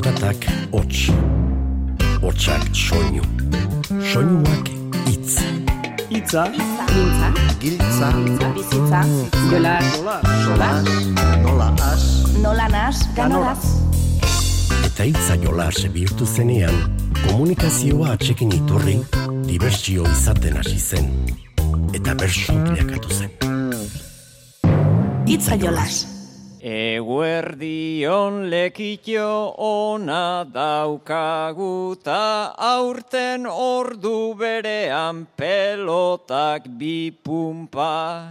Zaratak hots, hotsak soinu, soinuak itz. Itza, Mintza, Giltza, bizitza, jola, sola, nola as, nola nas, ganolaz. Eta itza jolas bihurtu zenean, komunikazioa atxekin iturri, dibertsio izaten hasi zen. Eta bersu bilakatu zen. Itza jolas. Eguerdion lekitio ona daukaguta aurten ordu berean pelotak bi pumpa.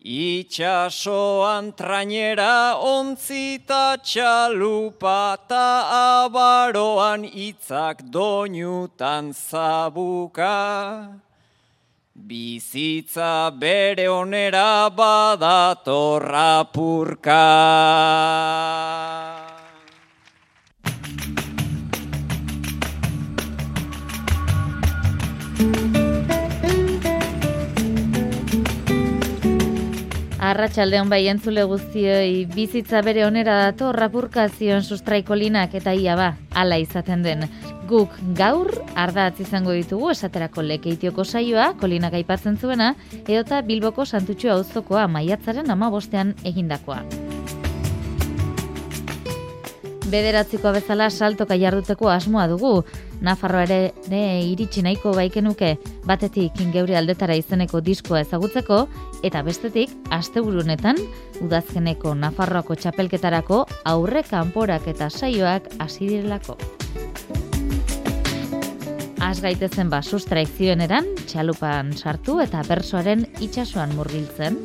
Itxasoan trainera ontzita txalupa ta abaroan itzak doinutan zabuka. Bizitza bere onera badatorra purka. Arratxaldeon bai entzule guztioi bizitza bere onera dato rapurkazioen sustraikolinak eta ia ba, ala izaten den. Guk gaur ardatz izango ditugu esaterako lekeitioko saioa, kolinak aipatzen zuena, edota Bilboko Santutxo auzokoa maiatzaren ama bostean egindakoa. Bederatzikoa bezala saltoka jarduteko asmoa dugu. Nafarroa ere, ere iritsi nahiko baikenuke batetik ingeure aldetara izeneko diskoa ezagutzeko eta bestetik asteburunetan udazkeneko Nafarroako txapelketarako aurre kanporak eta saioak hasi direlako. Az gaitezen ba sustraik txalupan sartu eta bersoaren itsasoan murgiltzen.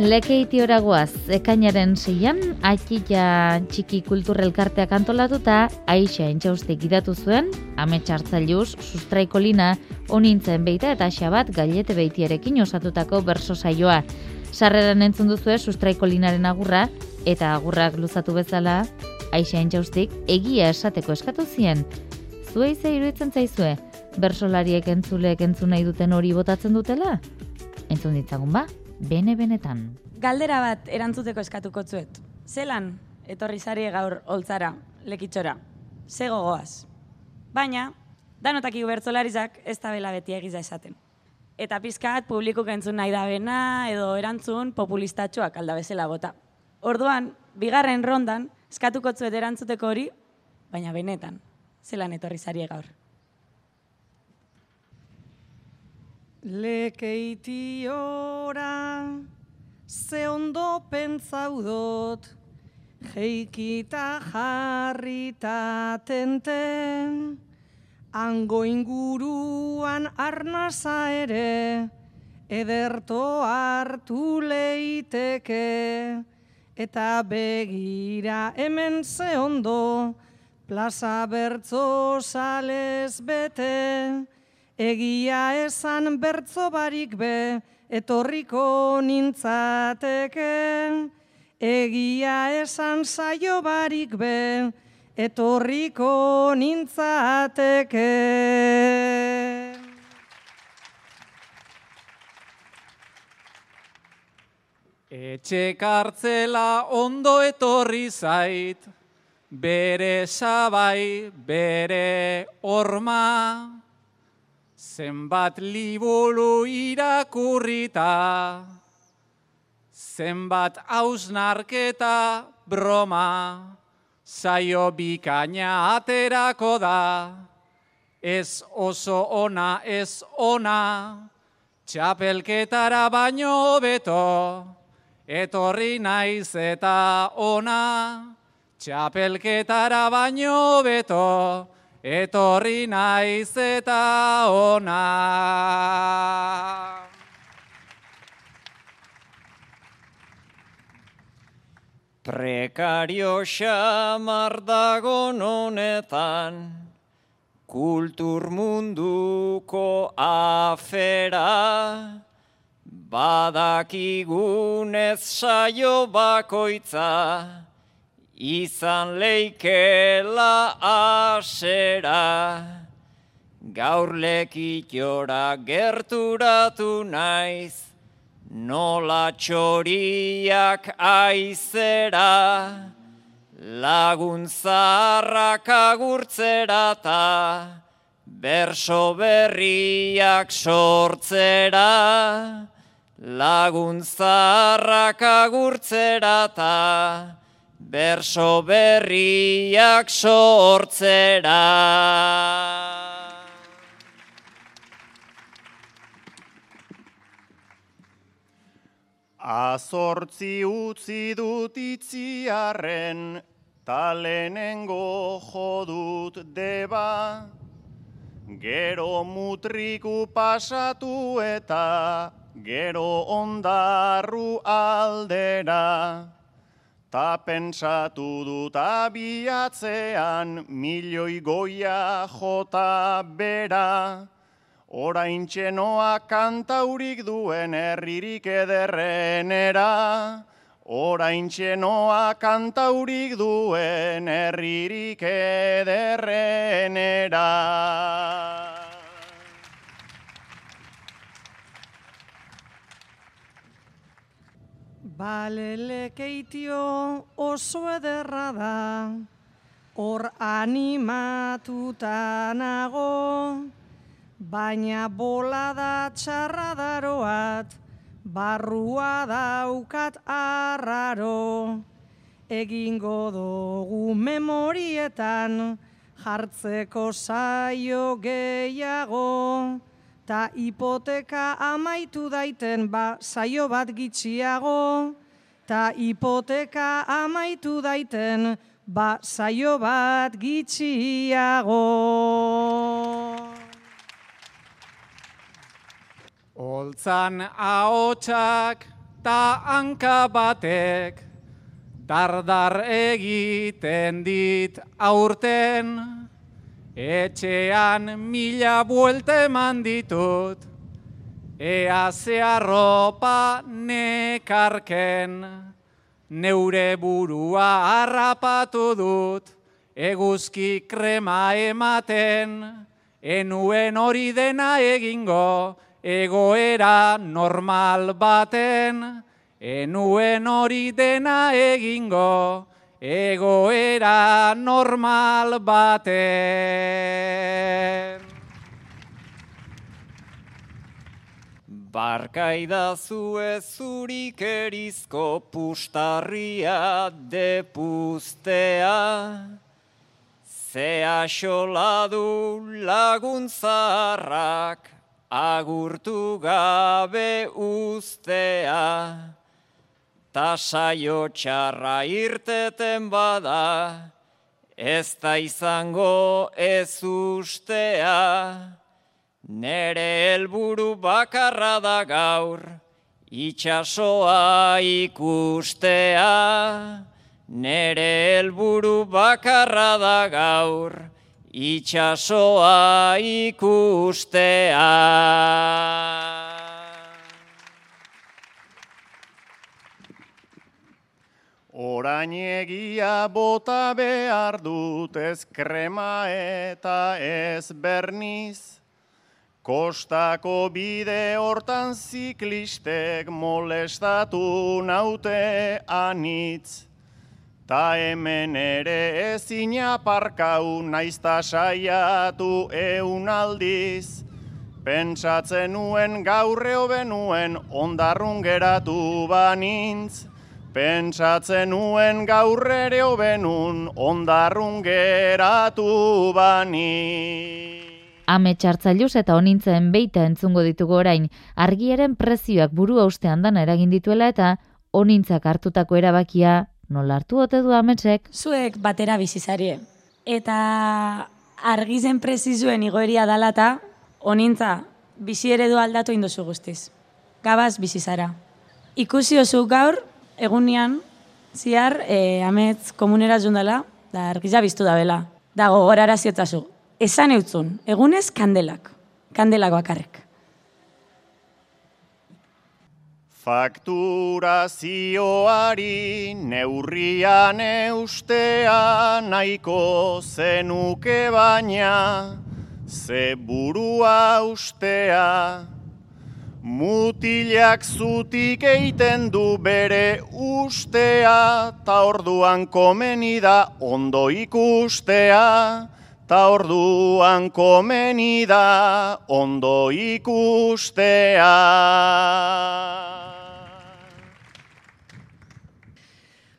Lekeiti oragoaz, ekainaren zeian, atxila txiki kulturrelkarteak antolatuta, aixa entxauste gidatu zuen, ametxartzailuz, sustraikolina, onintzen beita eta xabat gailete beitiarekin osatutako berso saioa. Sarreran entzun duzue sustraikolinaren agurra, eta agurrak luzatu bezala, aixa entxaustik egia esateko eskatu zien. Zuei ze iruditzen zaizue, bersolariek entzulek entzun nahi duten hori botatzen dutela? Entzun ditzagun ba, bene-benetan. Galdera bat erantzuteko eskatuko zuet. Zelan, etorri zari gaur holtzara, lekitxora. Ze gogoaz. Baina, danotak bertzolarizak ez da bela beti egiza esaten. Eta pizkat publikuk entzun nahi da bena edo erantzun populistatxoak alda bezala bota. Orduan, bigarren rondan, eskatuko zuet erantzuteko hori, baina benetan, zelan etorri zari gaur. Lekeitiora, ze ondo pentsaudot, jeikita jarrita tenten, hango inguruan arnaza ere, ederto hartu leiteke, eta begira hemen ze ondo, plaza bertzo sales bete, Egia esan bertzo barik be, etorriko nintzateke. Egia esan saio barik be, etorriko nintzateke. Etxe kartzela ondo etorri zait, bere sabai, bere orma. Zenbat liburu irakurrita, zenbat hausnarketa broma, saio bikaina aterako da, ez oso ona, ez ona, txapelketara baino beto, etorri naiz eta ona, txapelketara baino beto, etorri naiz eta ona. Prekario xamar dagon honetan, kultur munduko afera, badakigunez saio bakoitza, izan leikela asera, gaur lekitora gerturatu naiz, nola txoriak aizera, lagun zaharrak agurtzera ta, berso berriak sortzera, lagun zaharrak agurtzera ta, berso berriak sortzera. Azortzi utzi dut itziarren, talenengo jodut deba, gero mutriku pasatu eta gero ondarru aldera. Ta pentsatu dut abiatzean milioi goia jota bera, Orain txenoa kantaurik duen herririk ederrenera, Orain txenoa kantaurik duen herririk ederrenera. Balelekeitio oso ederra da, hor animatuta nago, baina bola da txarra daroat, barrua daukat arraro. Egingo dugu memorietan, jartzeko saio gehiago, ta hipoteka amaitu daiten ba saio bat gitxiago, ta hipoteka amaitu daiten ba saio bat gitxiago. Oltzan ahotsak ta hanka batek dardar egiten dit aurten etxean mila buelte eman ditut ea zeharropa nekarken. Neure burua harrapatu dut eguzki krema ematen. Enuen hori dena egingo egoera normal baten, enuen hori dena egingo, egoera normal baten. Barkaida zue zurik erizko pustarria depuztea, Zea xoladu laguntzarrak agurtu gabe ustea, ta saio txarra irteten bada, ez da izango ez ustea, nere helburu bakarra da gaur, itxasoa ikustea, nere helburu bakarra da gaur, itxasoa ikustea. Orain egia bota behar dut ez krema eta ez berniz, Kostako bide hortan ziklistek molestatu naute anitz. Ta hemen ere ezin aparkau naizta saiatu eun aldiz. Pentsatzen nuen gaurre benuen ondarrun geratu banintz. Pentsatzen nuen gaurre ere benun ondarrun geratu banintz. Ame txartzailuz eta onintzen beita entzungo ditugu orain, argiaren prezioak burua ustean dana eragin dituela eta onintzak hartutako erabakia nola hartu ote du ametsek? Zuek batera bizizarie. Eta argizen prezizuen igoeria dalata, onintza, bizi eredu aldatu indozu guztiz. Gabaz bizizara. Ikusi oso gaur, egunean, ziar, e, amets komunera zundala, da argiza biztu da bela. Da gogorara ziotzazu. Esan eutzun, egunez kandelak. Kandelak bakarrek. Fakturazioari neurrian eustea nahiko zenuke baina ze burua ustea Mutilak zutik eiten du bere ustea, ta orduan komeni da ondo ikustea, ta orduan komeni da ondo ikustea.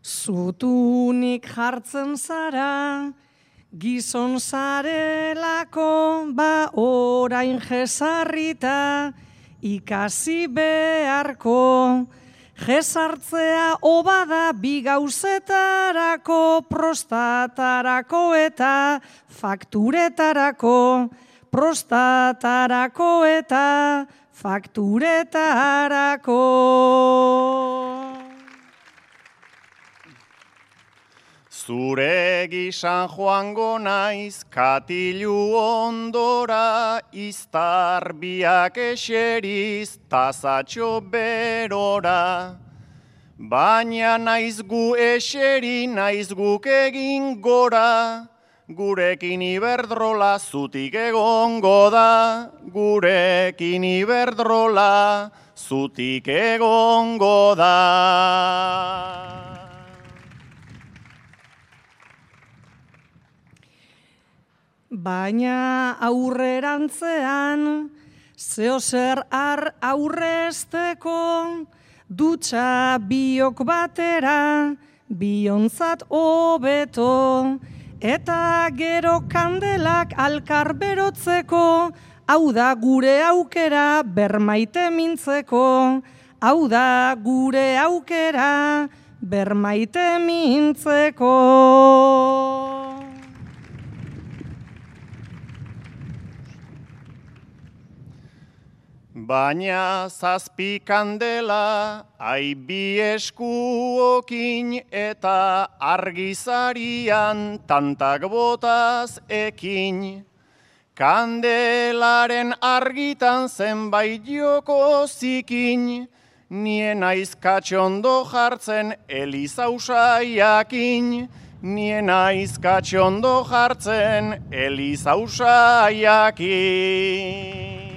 Zutunik jartzen zara, gizon zarelako, ba orain jesarrita, ikasi beharko. Jesartzea obada bi gauzetarako, prostatarako eta fakturetarako. Prostatarako eta fakturetarako. Zure gisan joango naiz katilu ondora, iztar biak eseriz tazatxo berora. Baina naiz gu eseri, naiz guk egin gora, gurekin iberdrola zutik egongo da, gurekin iberdrola zutik egongo da. Baina aurrerantzean, zeo zer ar aurrezteko, dutxa biok batera, biontzat hobeto, eta gero kandelak alkar berotzeko, hau da gure aukera bermaite mintzeko, hau da gure aukera bermaite mintzeko. Baina zazpi kandela, aibi eskuokin eta argizarian tantak botaz ekin. Kandelaren argitan zenbait joko zikin, nien aizkatxondo jartzen elizausaiakin, nien aizkatxondo jartzen elizausaiakin.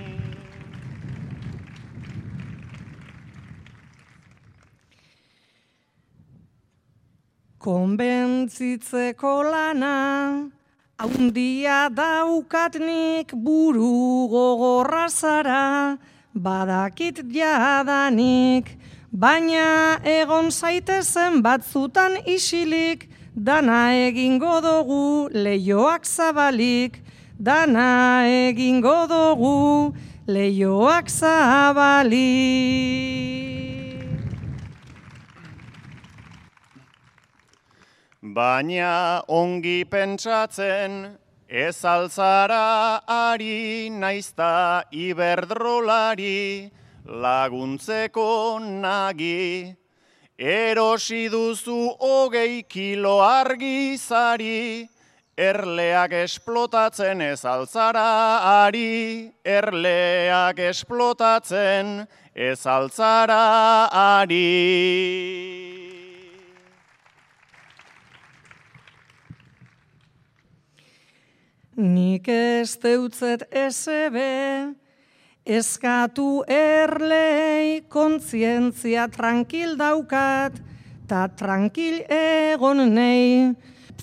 Konbentzitzeko lana, haundia daukatnik buru gogorra zara, badakit jadanik, baina egon zaitezen batzutan isilik, dana egingo dugu leioak zabalik, dana egingo dugu leioak zabalik. Baina ongi pentsatzen, ez altzara ari naizta iberdrolari laguntzeko nagi. Erosi duzu hogei kilo argizari, erleak esplotatzen ez altzara ari, erleak esplotatzen ez altzara ari. Nik ez deutzet esebe, eskatu erlei kontzientzia tranquil daukat, ta tranquil egon nei,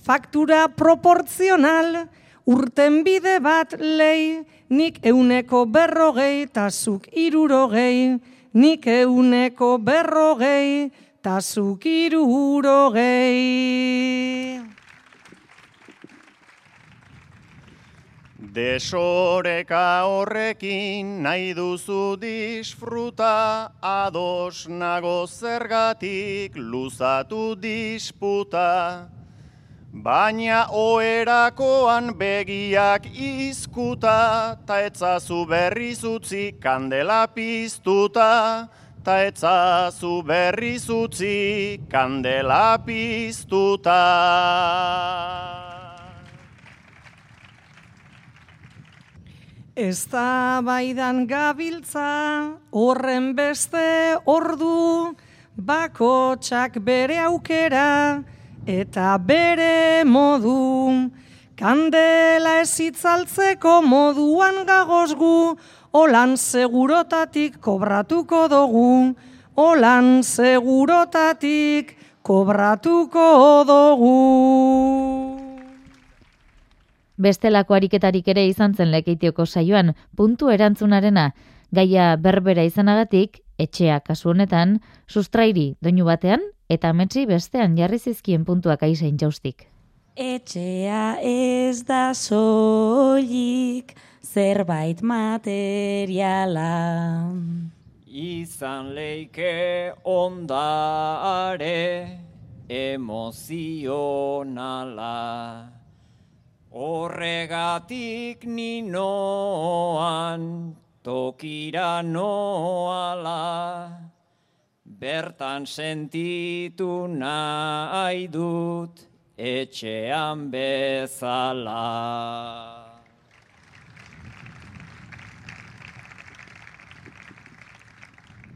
faktura proportzional, urten bide bat lei, nik euneko berrogei, ta zuk irurogei, nik euneko berrogei, ta zuk irurogei. Desoreka horrekin nahi duzu disfruta, ados nago zergatik luzatu disputa. Baina oerakoan begiak izkuta, ta etzazu berriz utzi kandela piztuta, ta etzazu berriz utzi kandela piztuta. Ez da baidan gabiltza, horren beste ordu, bako txak bere aukera, eta bere modu. Kandela ez itzaltzeko moduan gagozgu, Olan segurotatik kobratuko dugu, olan segurotatik kobratuko dugu. Bestelako ariketarik ere izan zen lekeitioko saioan, puntu erantzunarena, gaia berbera izanagatik, etxea kasu honetan, sustrairi doinu batean, eta metzi bestean jarri zizkien puntuak aizain jaustik. Etxea ez da soilik zerbait materiala. Izan leike ondare emozionala. Horregatik ninoan tokira noala. Bertan sentitu nahi dut etxean bezala.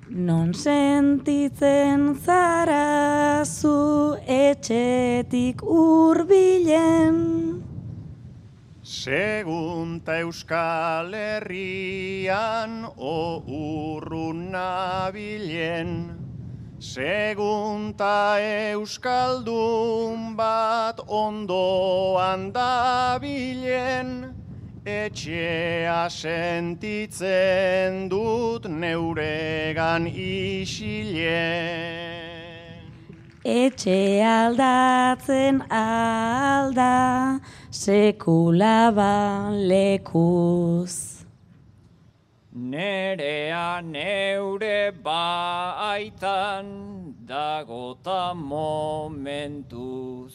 Non sentitzen zara zu etxetik urbilen. Segunta Euskal Herrian o urrun nabilen. Segunta Euskaldun bat ondoan dabilen. Etxea sentitzen dut neuregan isilen. Etxe aldatzen alda sekula lekuz. Nerea neure baitan dagota momentuz.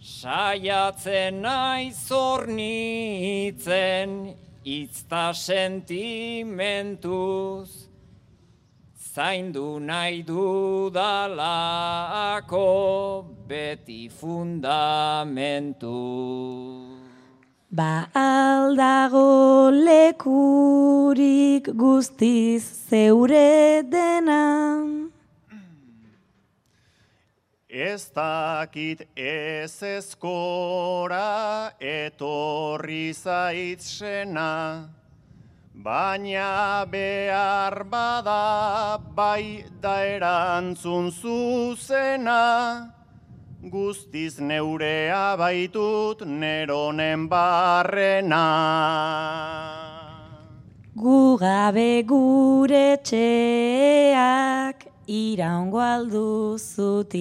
Saiatzen naiz zornitzen, itzta sentimentuz. Zaindu nahi dudalako beti fundamentu. Ba aldago lekurik guztiz zeure denan. Ez dakit ez ezkora etorri zaitzena, baina behar bada bai da erantzun zuzena, guztiz neurea baitut neronen barrena. Gu gabe gure txeak iraungo alduzutik.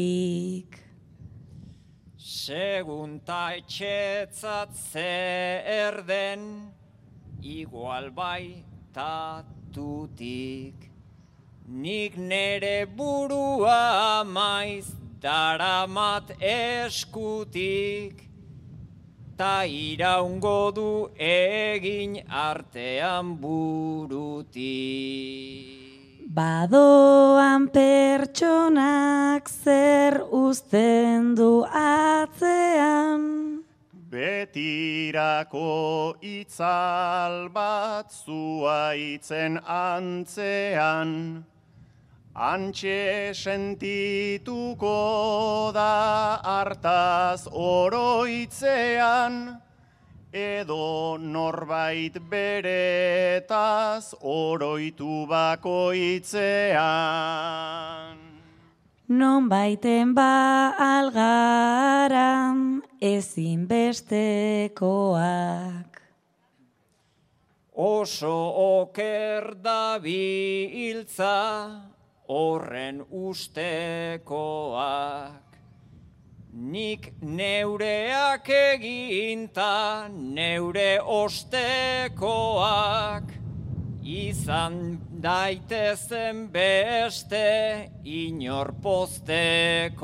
Segunta etxetzat zer den, igual bai tatutik. Nik nere burua maiz daramat eskutik, ta iraungo du egin artean burutik. Badoan pertsonak zer uzten du atzean. Betirako itzal bat zuaitzen antzean. Antxe sentituko da hartaz oroitzean edo norbait beretaz oroitu bakoitzean. Non baiten ba algaran ezin bestekoak. Oso oker da biltza horren ustekoak. Nik neureak eginta neure ostekoak izan daitezen beste inor postekoak.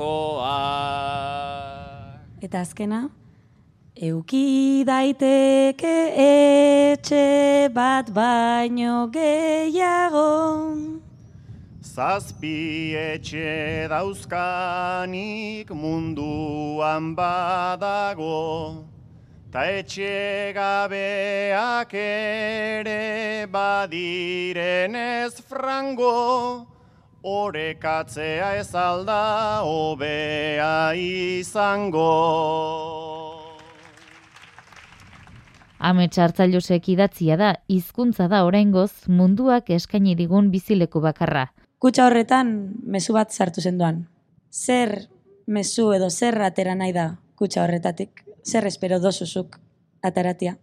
Eta azkena, euki daiteke etxe bat baino gehiago. Zazpi etxe dauzkanik munduan badago, ta etxe gabeak ere badiren ez frango, orekatzea ez alda hobea izango. Amets hartzailosek idatzia da, hizkuntza da oraingoz munduak eskaini digun bizileku bakarra. Kutsa horretan mezu bat sartu zenduan. Zer mezu edo zer atera nahi da kutsa horretatik? Zer espero dozuzuk ataratia?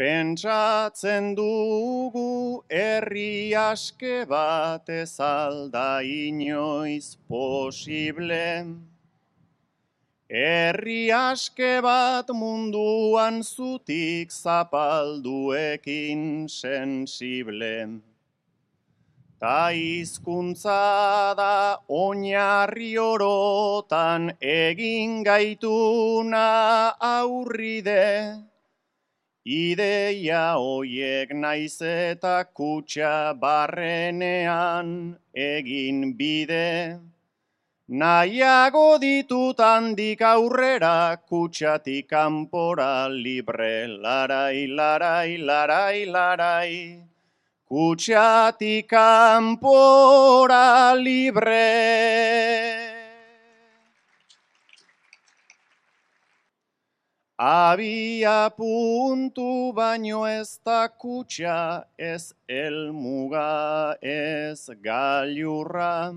Pentsatzen dugu herri aske bat ez alda inoiz posible. Herri aske bat munduan zutik zapalduekin sensible. Ta izkuntza da oinarri orotan egin gaituna aurride. Ideia hoiek naiz eta kutsa barrenean egin bide. Nahiago ditut handik aurrera kutsatik kanpora libre larai, larai, larai, larai. Kutsatik kanpora libre. Abia puntu baino ez da kutsa, ez elmuga, ez gailurra.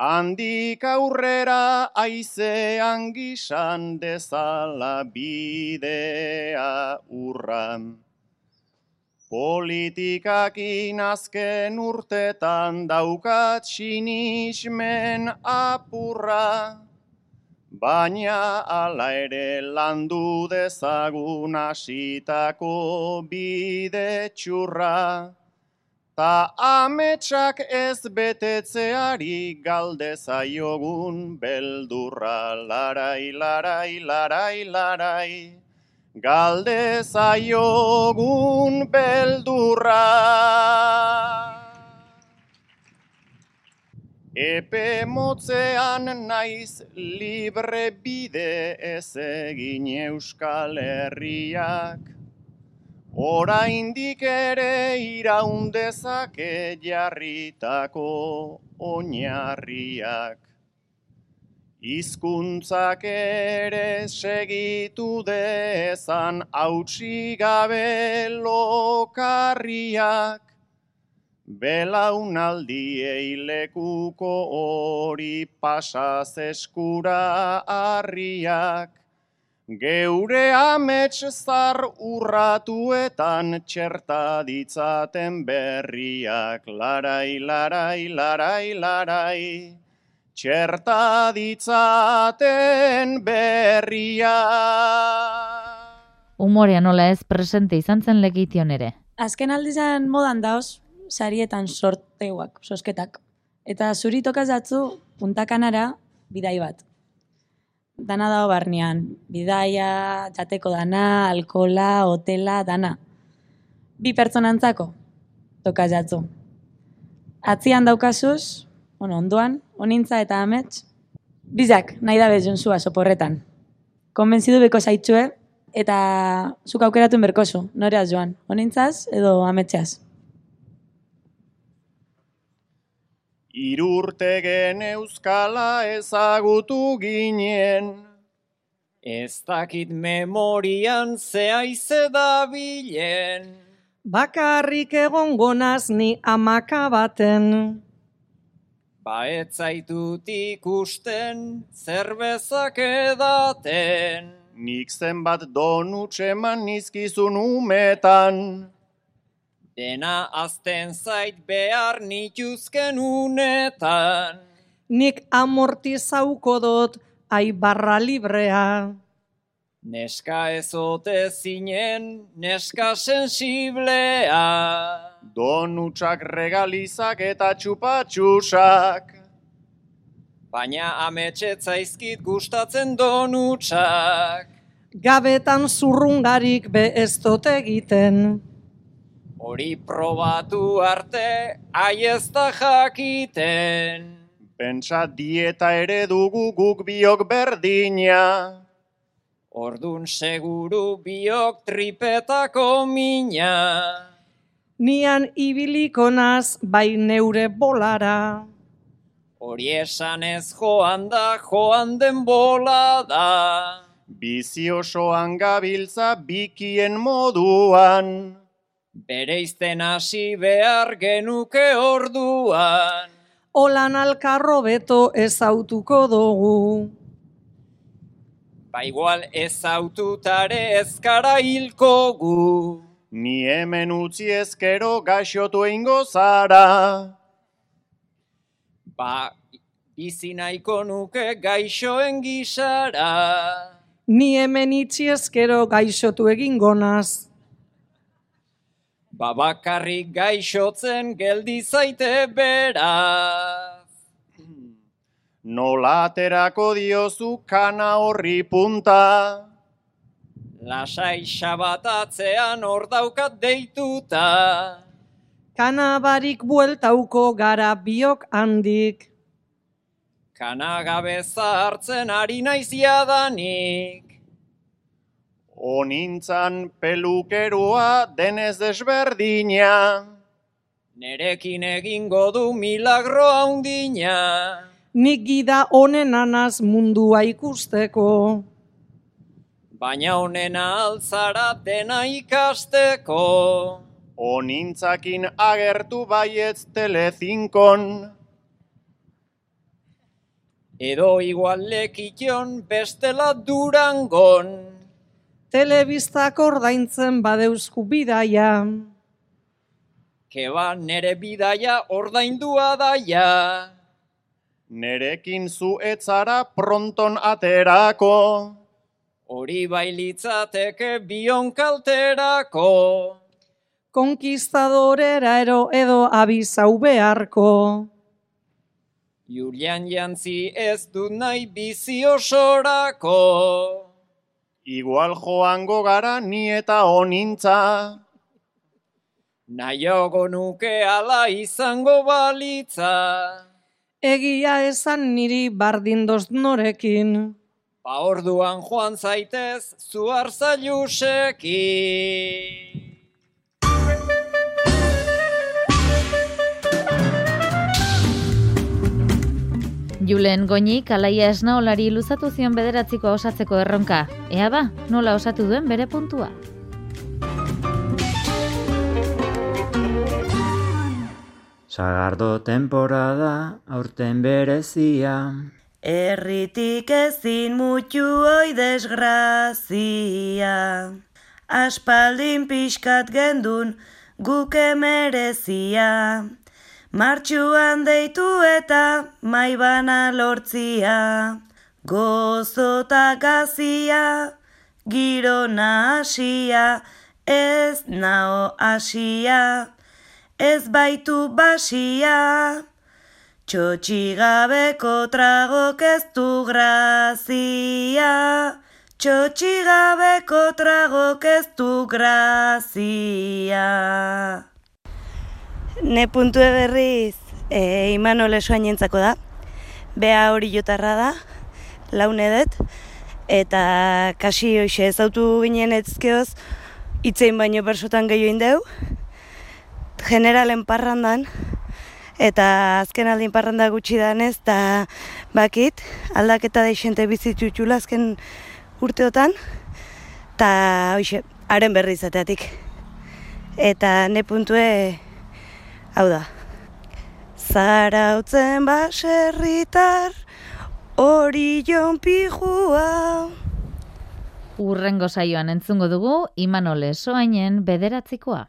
Handik aurrera aizean gisan dezala bidea urra. Politikakin azken urtetan daukat sinismen apurra. Baina ala ere landu dezagun asitako bide txurra. Ta ametsak ez betetzeari galdezaiogun beldurra larai, larai, larai, larai. Galdezaiogun beldurra. Epe motzean naiz libre bide ez egin euskal herriak. Oraindik ere iraundezake jarritako oinarriak. Hizkuntzak ere segitu dezan hautsi gabe lokarriak. Belaunaldiei lekuko hori pasaz eskura harriak, geure amets zar urratuetan txerta ditzaten berriak, larai, larai, larai, larai, txerta ditzaten berriak. Umorea nola ez presente izan zen legition ere. Azken aldizan modan daoz, sarietan sorteuak, sosketak. Eta zuri tokaz datzu puntakanara bidai bat. Dana dago barnean, bidaia, jateko dana, alkola, hotela, dana. Bi pertsonantzako tokaz datzu. Atzian daukazuz, bueno, onduan, onintza eta amets, bizak nahi da bezun zua soporretan. Konbentzidu beko zaitxue, eta zuk aukeratuen berkozu, noreaz joan, onintzaz edo ametxeaz. Irurtegen euskala ezagutu ginen. Ez dakit memorian zehaize da bilen. Bakarrik egon gonaz ni amaka baten. Ba etzaitut ikusten zerbezak edaten. Nik zenbat donutxe man nizkizun umetan. Dena azten zait behar nituzken unetan. Nik amortizauko dut ai barra librea. Neska ezote zinen, neska sensiblea. Donutsak regalizak eta txupatxusak. Baina ametsetzaizkit gustatzen donutsak. Gabetan zurrungarik be ez dut egiten. Hori probatu arte, aiezta jakiten. Pentsa dieta ere dugu guk biok berdina. Ordun seguru biok tripetako mina. Nian ibiliko naz bai neure bolara. Hori esan ez joan da, joan den bola da. bizi osoan gabiltza bikien moduan. Bereizten hasi behar genuke orduan. Olan alkarro beto ezautuko dugu. Ba igual ez aututare ezkara hilko gu. Ni hemen utzi ezkero gaixotu eingo zara. Ba, bizi nahiko nuke gaixoen gisara. Ni hemen itxi ezkero gaixotu egingo naz. Ba bakarrik gaixotzen geldi zaite beraz. Nola aterako diozu kana horri punta. Lasai xabatatzean hor daukat deituta. Kanabarik bueltauko gara biok handik. Kanagabe hartzen ari naiz jadanik. Onintzan pelukerua denez desberdina. Nerekin egingo du milagro haundina. Nik gida honen anaz mundua ikusteko. Baina honena altzara dena ikasteko. Onintzakin agertu baietz telezinkon. Edo igual lekition bestela durangon. Telebistak ordaintzen badeuzku bidaia. Keba nere bidaia ordaindua daia. Nerekin zu etzara pronton aterako. Hori bailitzateke bion kalterako. Konkistadorera ero edo abizau beharko. Julian jantzi ez dut nahi bizi osorako. Igual joango gara ni eta onintza. Naiogo nuke ala izango balitza. Egia esan niri bardindoz norekin. Ba orduan joan zaitez zu arzailusekin. Julen Goñik alaia esnaolari luzatu zion bederatziko osatzeko erronka. Ea ba, nola osatu duen bere puntua. Sagardo temporada aurten berezia. Erritik ezin mutu oi desgrazia. Aspaldin pixkat gendun guke merezia. Martxuan deitu eta maibana lortzia. Gozota gazia, giro nahasia, ez nao asia, ez baitu basia. Txotxigabeko tragok ez du grazia. Txotxigabeko tragok ez du grazia. Ne puntue berriz e, Imanol esoainentzako da. Bea hori jotarra da, laun edet, eta kasi hoxe ezautu ginen etzkeoz, itzein baino bersotan gehioin deu, generalen parrandan, eta azken aldin parranda gutxi danez, eta bakit, aldaketa deixente bizitutxula azken urteotan, eta hoxe, haren berri izateatik. Eta ne puntue, hau da, zarautzen baserritar, hori jon pijua. Urrengo saioan entzungo dugu Imanol Esoainen bederatzikoa.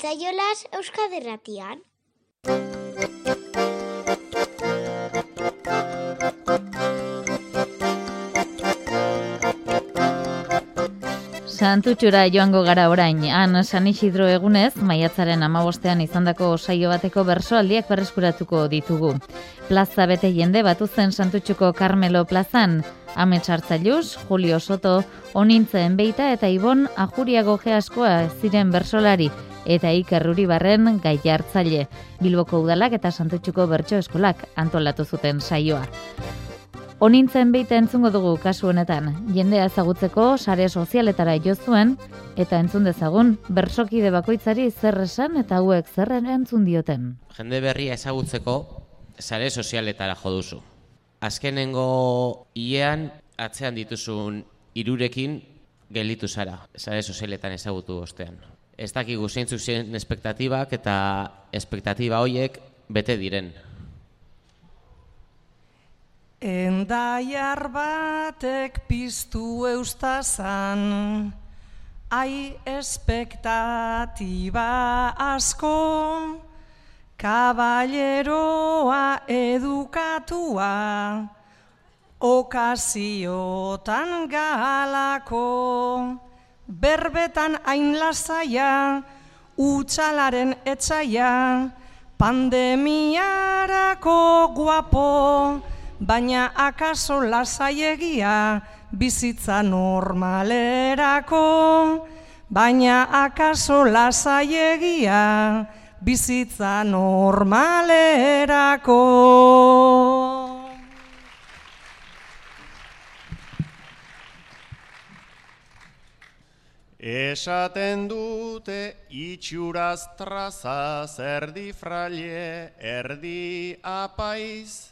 Itzaiolaz Euskaderratian. Santutxura joango gara orain, han San Isidro egunez, maiatzaren amabostean izandako saio bateko bersoaldiak berreskuratuko ditugu. Plaza bete jende batu zen Santutxuko Carmelo plazan, Ame Txartzailuz, Julio Soto, Onintzen Beita eta Ibon Ajuriago Geaskoa ziren bersolari eta Iker barren gai hartzaile. Bilboko udalak eta Santutxuko bertso eskolak antolatu zuten saioa. Onintzen beite entzungo dugu kasu honetan, jendea ezagutzeko sare sozialetara jo zuen eta entzun dezagun bersokide bakoitzari zer esan eta hauek zer entzun dioten. Jende berria ezagutzeko sare sozialetara jo duzu. Azkenengo iean atzean dituzun irurekin gelditu zara, sare sozialetan ezagutu ostean. Ez dakigu zeintzuk zen espektatibak eta espektatiba hoiek bete diren. Endaiar batek piztu eustazan, ai espektatiba asko, kaballeroa edukatua, okaziotan galako, berbetan hain lasaia, utxalaren etxaia, pandemiarako guapo, baina akaso lasaiegia bizitza normalerako, baina akaso lasaiegia bizitza normalerako. Esaten dute itxuraz traza, erdi fraile, erdi apaiz,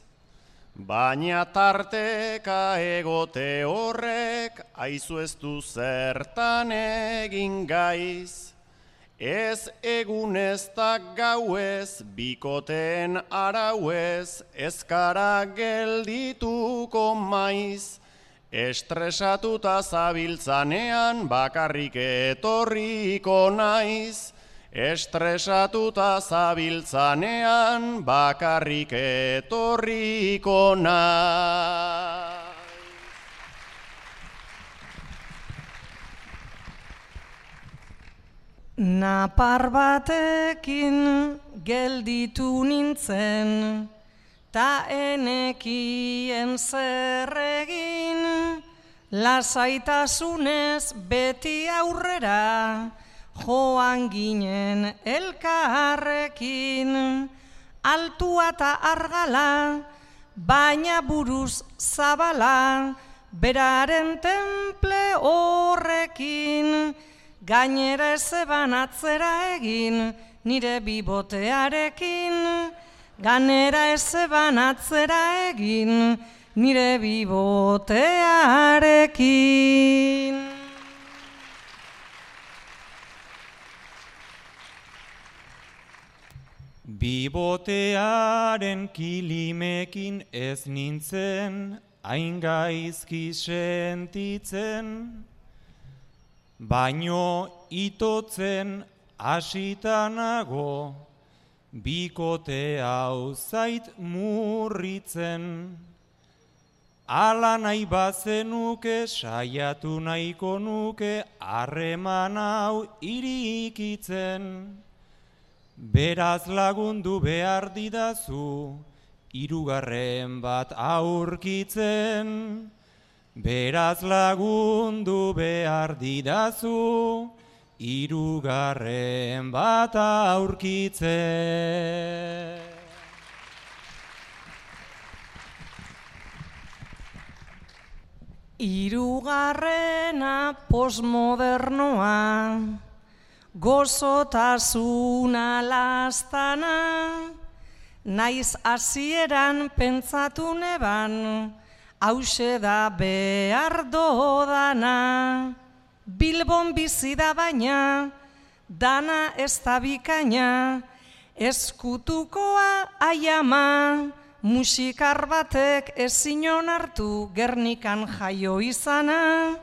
Baina tarteka egote horrek, aizu ez du zertan egin gaiz. Ez egunez da gauez, bikoten arauez, ezkara geldituko maiz. Estresatuta zabiltzanean bakarrik etorriko naiz. Estresatuta zabiltzanean bakarrik etorriko nahi. Napar batekin gelditu nintzen, ta enekien zerregin, lasaitasunez beti aurrera, joan ginen elkarrekin, altua eta argala, baina buruz zabala, beraren temple horrekin, gainera ez atzera egin, nire bibotearekin, ganera ez eban atzera egin, nire bibotearekin. Bibotearen kilimekin ez nintzen, hain gaizki sentitzen, baino itotzen asitanago, bikote hau zait murritzen. Ala nahi bazenuke, saiatu nahiko nuke, harreman hau irikitzen. Beraz lagundu behar didazu, irugarren bat aurkitzen. Beraz lagundu behar didazu, irugarren bat aurkitzen. Irugarrena posmodernoa, gozotasuna lastana, naiz hasieran pentsatu neban, hause da behar dodana. Bilbon bizi da baina, dana ez da bikaina, eskutukoa aiama, musikar batek ezinon hartu gernikan jaio izana,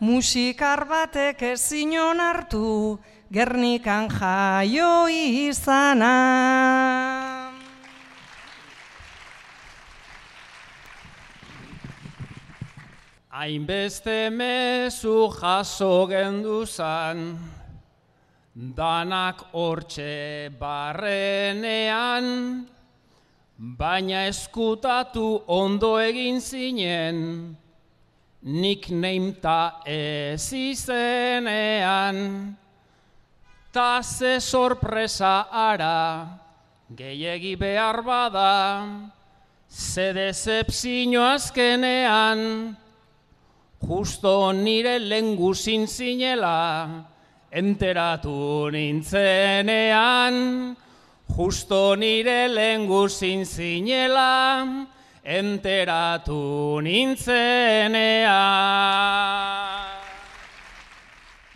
musikar batek ezinon hartu gernikan jaio izana. Hainbeste mezu jaso genduzan, danak hortxe barrenean, baina eskutatu ondo egin zinen, nik neimta ez izenean. Ta ze sorpresa ara, gehiegi behar bada, Ze decepzio azkenean, justo nire lenguzin zinela, enteratu nintzenean, justo nire lenguzin zinela, enteratu nintzenean.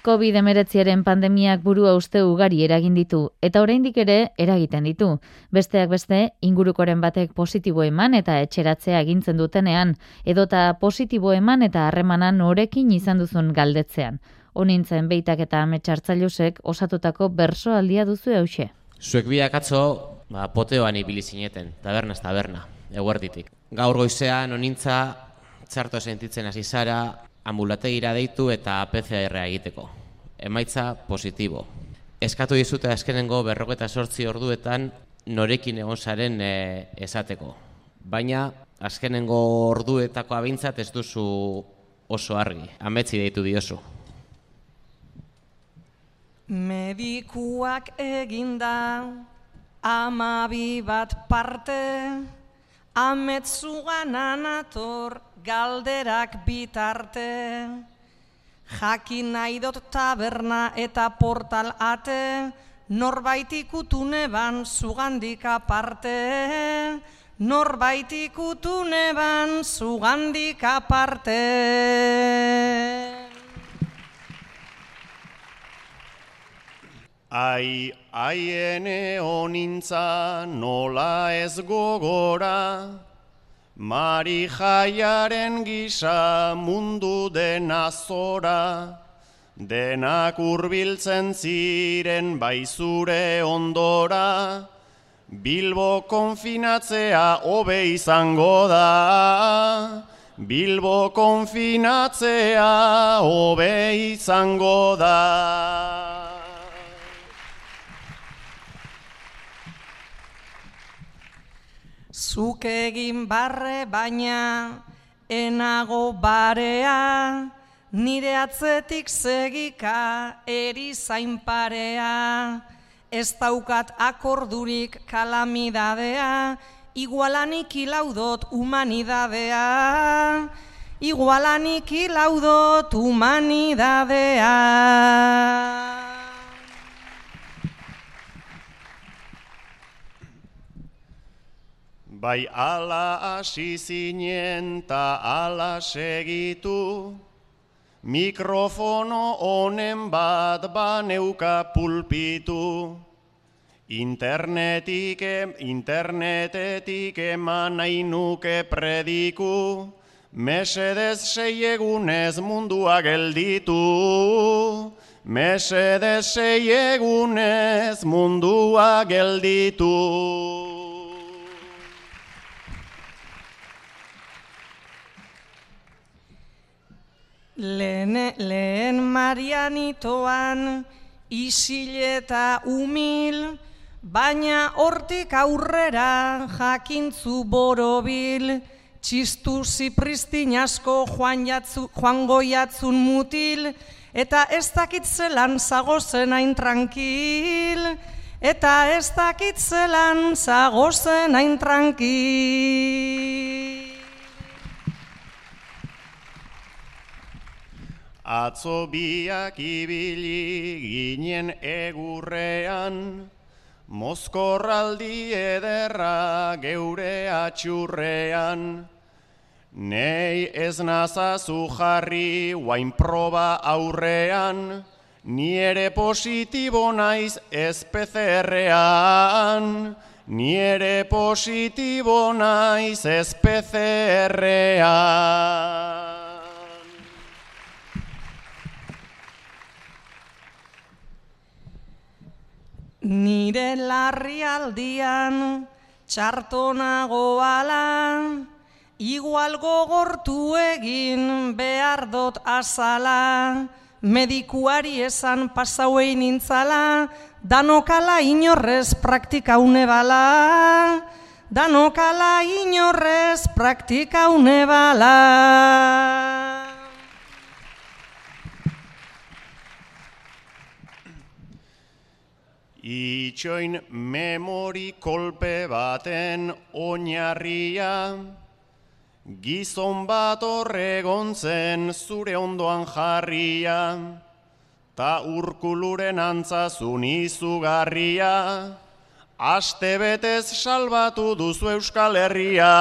COVID-19aren pandemiak burua uste ugari eragin ditu, eta oraindik ere eragiten ditu. Besteak beste, ingurukoren batek positibo eman eta etxeratzea egintzen dutenean, edota positibo eman eta harremanan norekin izan duzun galdetzean. Honintzen beitak eta ametxartzailusek osatutako bersoaldia duzu hause. Zuek biak atzo, ba, poteoan ibili zineten, taberna taberna, eguerditik. Gaur goizean, onintza, txarto sentitzen hasi zara, ambulategira deitu eta PCR egiteko. Emaitza positibo. Eskatu dizute azkenengo berroketa sortzi orduetan norekin egon zaren e, esateko. Baina azkenengo orduetako abintzat ez duzu oso argi. Ametzi deitu diozu. Medikuak eginda amabi bat parte ametzugan anator galderak bitarte, jakin nahi dut taberna eta portal ate, norbait ikutune ban zugandik aparte, norbait ikutune ban zugandik aparte. Ai, aiene honintza nola ez gogora, Mari jaiaren gisa mundu dena zora, denak urbiltzen ziren baizure ondora, Bilbo konfinatzea hobe izango da, Bilbo konfinatzea hobe izango da. Zuk egin barre baina enago barea, nire atzetik segika eri zain parea, ez daukat akordurik kalamidadea, igualanik ilaudot humanidadea, igualanik ilaudot humanidadea. Bai ala hasi zinen ta ala segitu, mikrofono honen bat baneuka pulpitu. Internetik, internetetik eman nahi nuke prediku, mesedez sei egunez mundua gelditu. Mesedez sei egunez mundua gelditu. Lehen, lehen marianitoan isil eta umil, baina hortik aurrera jakintzu borobil, txistu zipristin asko joan, jatzu, joan goiatzun mutil, eta ez dakit zelan zagozen hain tranquil, eta ez dakit zelan zagozen hain tranquil. Atzo biak ibili ginen egurrean, Mozkorraldi ederra geure atxurrean. Nei ez nazazu jarri guain proba aurrean, Ni ere positibo naiz ez PCR-ean, Ni ere positibo naiz ez PCR-ean. Nire larri aldian txartonago ala, igual gogortu egin behar dot azala, medikuari esan pasauei nintzala, danokala inorrez praktika une bala, danokala inorrez praktika une bala. Itxoin memori kolpe baten oinarria, gizon bat horregontzen zure ondoan jarria, ta urkuluren antzazun izugarria, aste betez salbatu duzu Euskal Herria,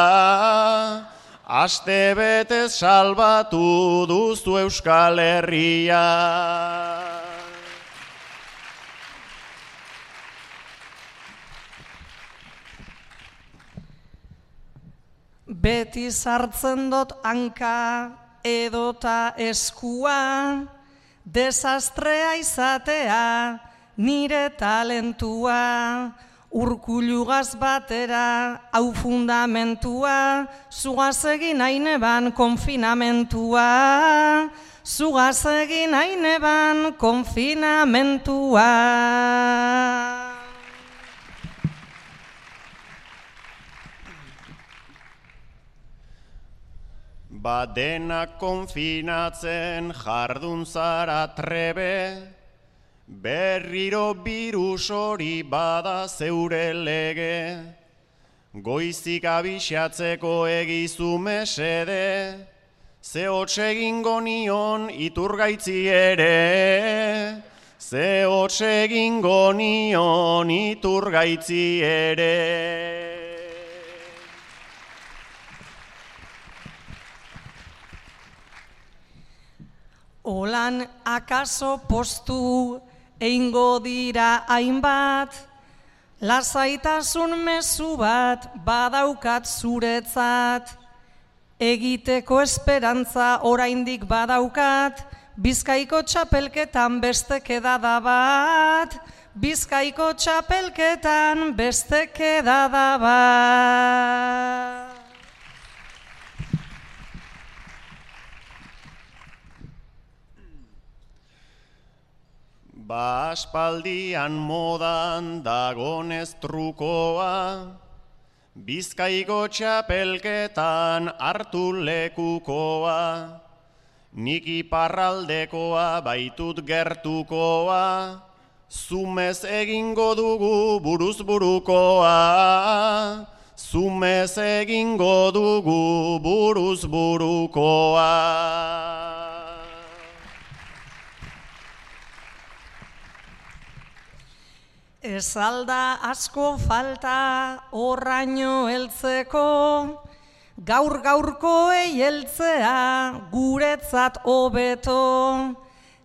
aste betez salbatu duzu Euskal Herria. Beti sartzen dut hanka edota eskua, desastrea izatea nire talentua, urkulugaz batera hau fundamentua, zugaz egin haineban konfinamentua, zugaz egin haineban konfinamentua. Badena konfinatzen jardun zara trebe, berriro birus hori bada zeure lege, goizik abixatzeko egizu mesede, ze egingo nion iturgaitzi ere, ze egingo nion iturgaitzi ere. Olan akaso postu eingo dira hainbat, lasaitasun mezu bat badaukat zuretzat, egiteko esperantza oraindik badaukat, bizkaiko txapelketan beste kedada bat, bizkaiko txapelketan beste kedada bat. Ba aspaldian modan dagonez trukoa, Bizkaiko txapelketan hartu lekukoa, Nik iparraldekoa baitut gertukoa, Zumez egingo dugu buruz burukoa, Zumez egingo dugu buruz burukoa. Ez alda asko falta horraino heltzeko, gaur gaurko heltzea guretzat hobeto,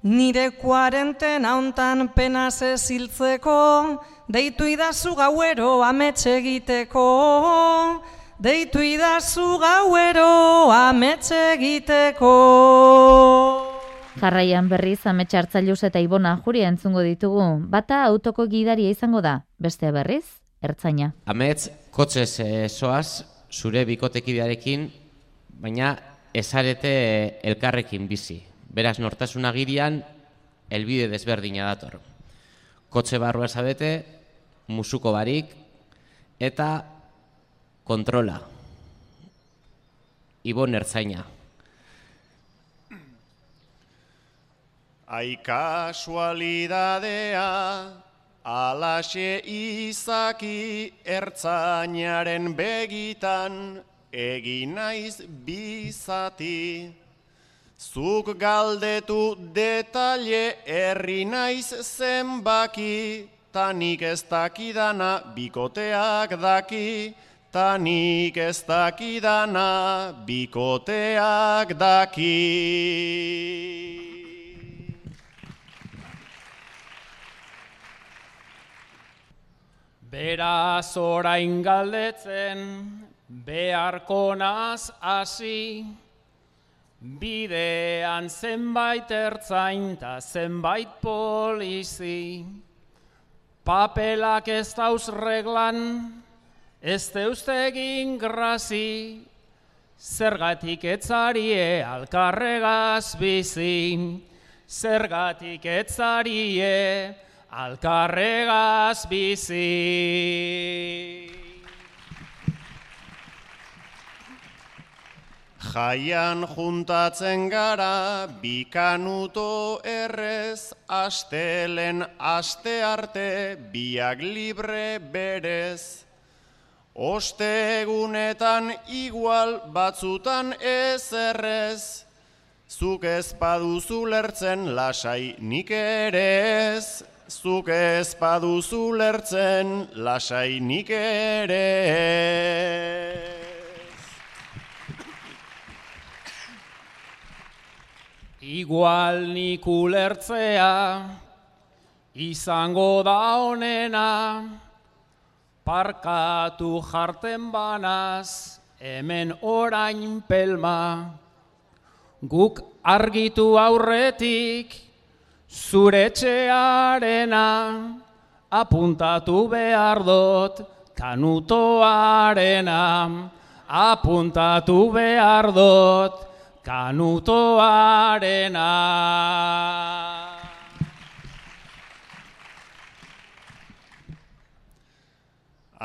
nire kuarenten hauntan penaz eziltzeko, deitu idazu gauero ametxe egiteko, deitu idazu gauero ametxe egiteko. Jarraian berriz ametxartzailuz eta ibona juria entzungo ditugu. Bata autoko gidaria izango da, beste berriz, ertzaina. Amets, kotxez soaz, zure bikotekidearekin, baina ezarete elkarrekin bizi. Beraz, nortasuna girian, elbide desberdina dator. Kotxe barrua zabete, musuko barik, eta kontrola. Ibon ertzaina. Ai kasualidadea, alaxe izaki ertzainaren begitan, egin naiz bizati. Zuk galdetu detalle herri naiz zenbaki, tanik ez dakidana bikoteak daki, tanik ez dakidana bikoteak daki. Beraz orain galdetzen, beharko naz hasi, bidean zenbait ertzain eta zenbait polizi, papelak ez dauz reglan, ez deuzte egin grazi, zergatik etzarie alkarregaz bizi, zergatik etzarie alkarregaz bizi. Jaian juntatzen gara, bikanuto errez, astelen aste arte, biak libre berez. Ostegunetan igual batzutan ez errez, zuk ez paduzu lertzen lasai nik ere ez, zuk ez paduzu lertzen lasai nik ere. Igual nik ulertzea, izango da honena, parkatu jarten banaz, hemen orain pelma. Guk argitu aurretik, zure txearena, apuntatu behar dut, kanutoarena, apuntatu behar dut, kanutoarena.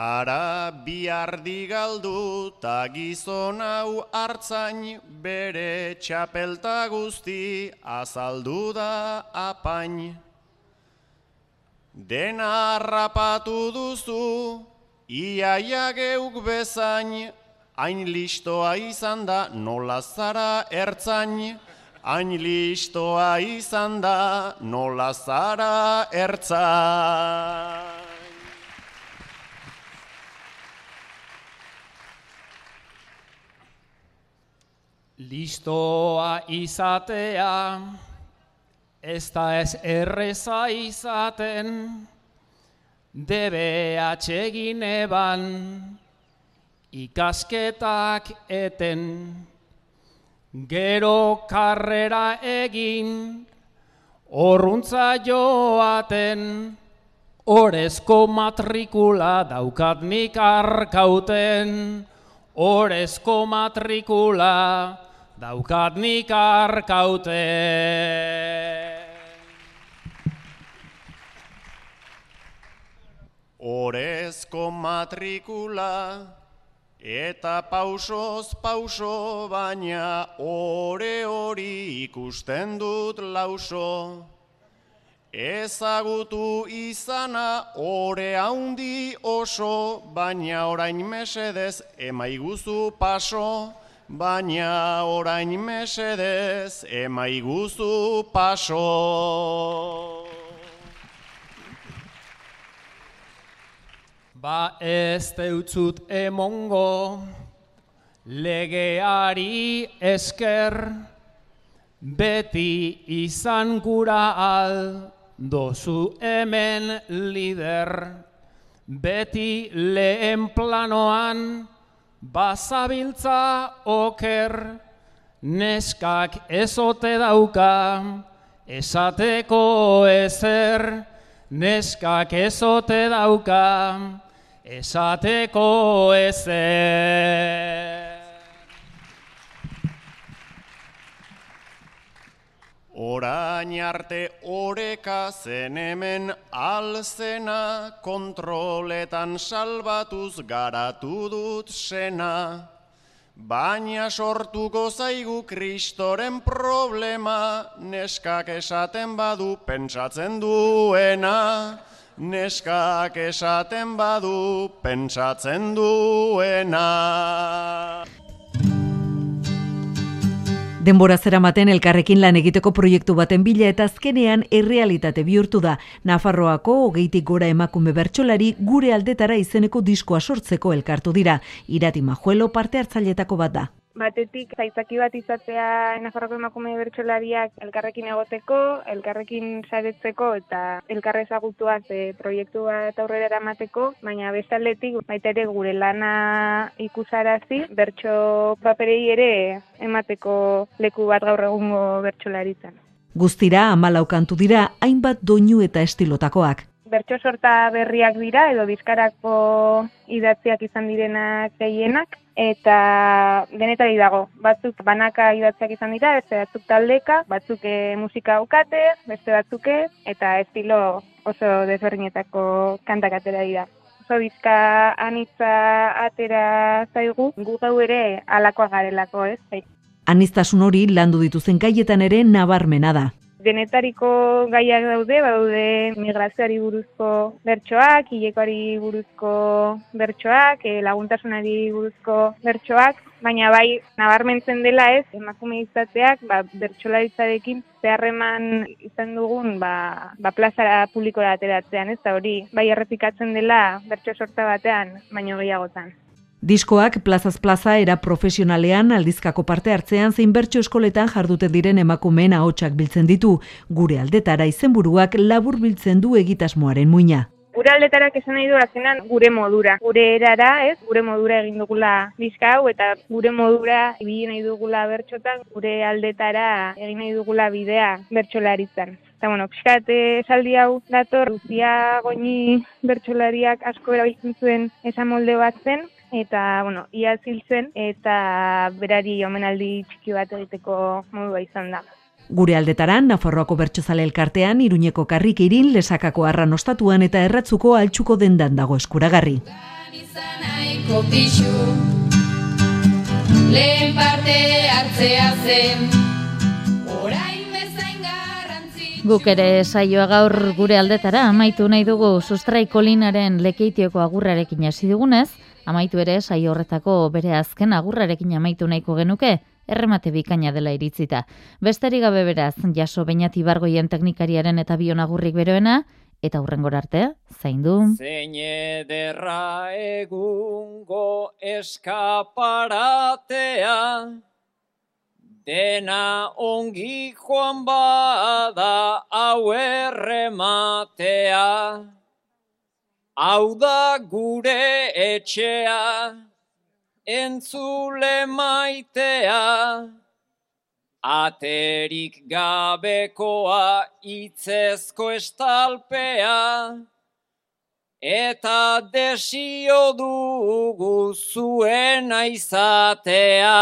Ara biardi galdu ta gizon hau hartzain bere txapelta guzti azaldu da apain. Dena harrapatu duzu, iaia geuk bezain, hain listoa izan da nola zara ertzain, hain listoa izan da nola zara ertzain. Listoa izatea, ez da ez erreza izaten, DBH egin eban, ikasketak eten, gero karrera egin, horruntza joaten, orezko matrikula daukat nik arkauten, orezko matrikula daukat nik arkaute. Orezko matrikula eta pausoz pauso baina ore hori ikusten dut lauso. Ezagutu izana ore haundi oso, baina orain mesedez emaiguzu paso, baina orain mesedez emaiguzu paso. Ba ez deutzut emongo, legeari esker, beti izan gura al, dozu hemen lider, beti lehen planoan, bazabiltza oker, neskak ezote dauka, esateko ezer, neskak ezote dauka, esateko ezer. Orain arte oreka zen hemen alzena, kontroletan salbatuz garatu dut sena. Baina sortuko zaigu kristoren problema, neskak esaten badu pentsatzen duena. Neskak esaten badu pentsatzen duena. Denbora zeramaten elkarrekin lan egiteko proiektu baten bila eta azkenean errealitate bihurtu da. Nafarroako hogeitik gora emakume bertsolari gure aldetara izeneko diskoa sortzeko elkartu dira. Irati Majuelo parte hartzailetako bat da. Batetik zaitzaki bat izatea Nafarroko emakume bertsolariak elkarrekin egoteko, elkarrekin saretzeko eta elkarre ezagutuaz e, proiektu bat aurrera eramateko, baina bestaldetik baita ere gure lana ikusarazi, bertso paperei ere emateko leku bat gaur egungo bertsolaritzan. Guztira amalau kantu dira hainbat doinu eta estilotakoak. Bertso sorta berriak dira edo bizkarako idatziak izan direnak gehienak eta denetari dago. Batzuk banaka idatziak izan dira, beste batzuk taldeka, batzuk e, musika aukate, beste batzuk ez, eta estilo oso desberdinetako kantak atera dira. Oso bizka anitza atera zaigu, gu gau ere alakoa garelako, ez? Anistasun hori landu dituzen gaietan ere nabarmena da. Denetariko gaiak daude, badaude migrazioari buruzko bertsoak, hilekoari buruzko bertsoak, e, laguntasunari buruzko bertsoak, baina bai nabarmentzen dela ez, emakume izateak ba, bertsolaritzarekin zeharreman izan dugun ba, ba plazara publikora ateratzean, ez da hori, bai errepikatzen dela bertso sorta batean, baino gehiagotan. Diskoak plazaz plaza era profesionalean aldizkako parte hartzean zein bertso eskoletan jardute diren emakumeen ahotsak biltzen ditu, gure aldetara izenburuak labur biltzen du egitasmoaren muina. Gure aldetarak esan nahi du azenan gure modura. Gure erara, ez, gure modura egin dugula diska hau eta gure modura ibili nahi dugula bertxotan, gure aldetara egin nahi dugula bidea bertxolaritzan. Eta, bueno, pixkat esaldi hau dator, Luzia Goñi bertxolariak asko erabiltzen zuen esan molde bat zen, eta, bueno, ia ziltzen, eta berari omenaldi txiki bat egiteko modua izan da. Gure aldetaran, Nafarroako bertsozale elkartean, Iruñeko karrik irin, lesakako arran ostatuan eta erratzuko altxuko dendan dago eskuragarri. Lehen parte hartzea zen, Guk ere saioa gaur gure aldetara amaitu nahi dugu sustraiko linaren lekeitioko agurrarekin hasi dugunez, Amaitu ere sai horretako bere azken agurrarekin amaitu nahiko genuke, erremate bikaina dela iritzita. Besteri gabe beraz, jaso bainati bargoien teknikariaren eta bion agurrik beroena, eta hurrengor arte, zain du. Zein ederra egungo eskaparatea, dena ongi joan bada hau errematea. Hau da gure etxea, entzule maitea, aterik gabekoa itzezko estalpea, eta desio dugu zuena izatea.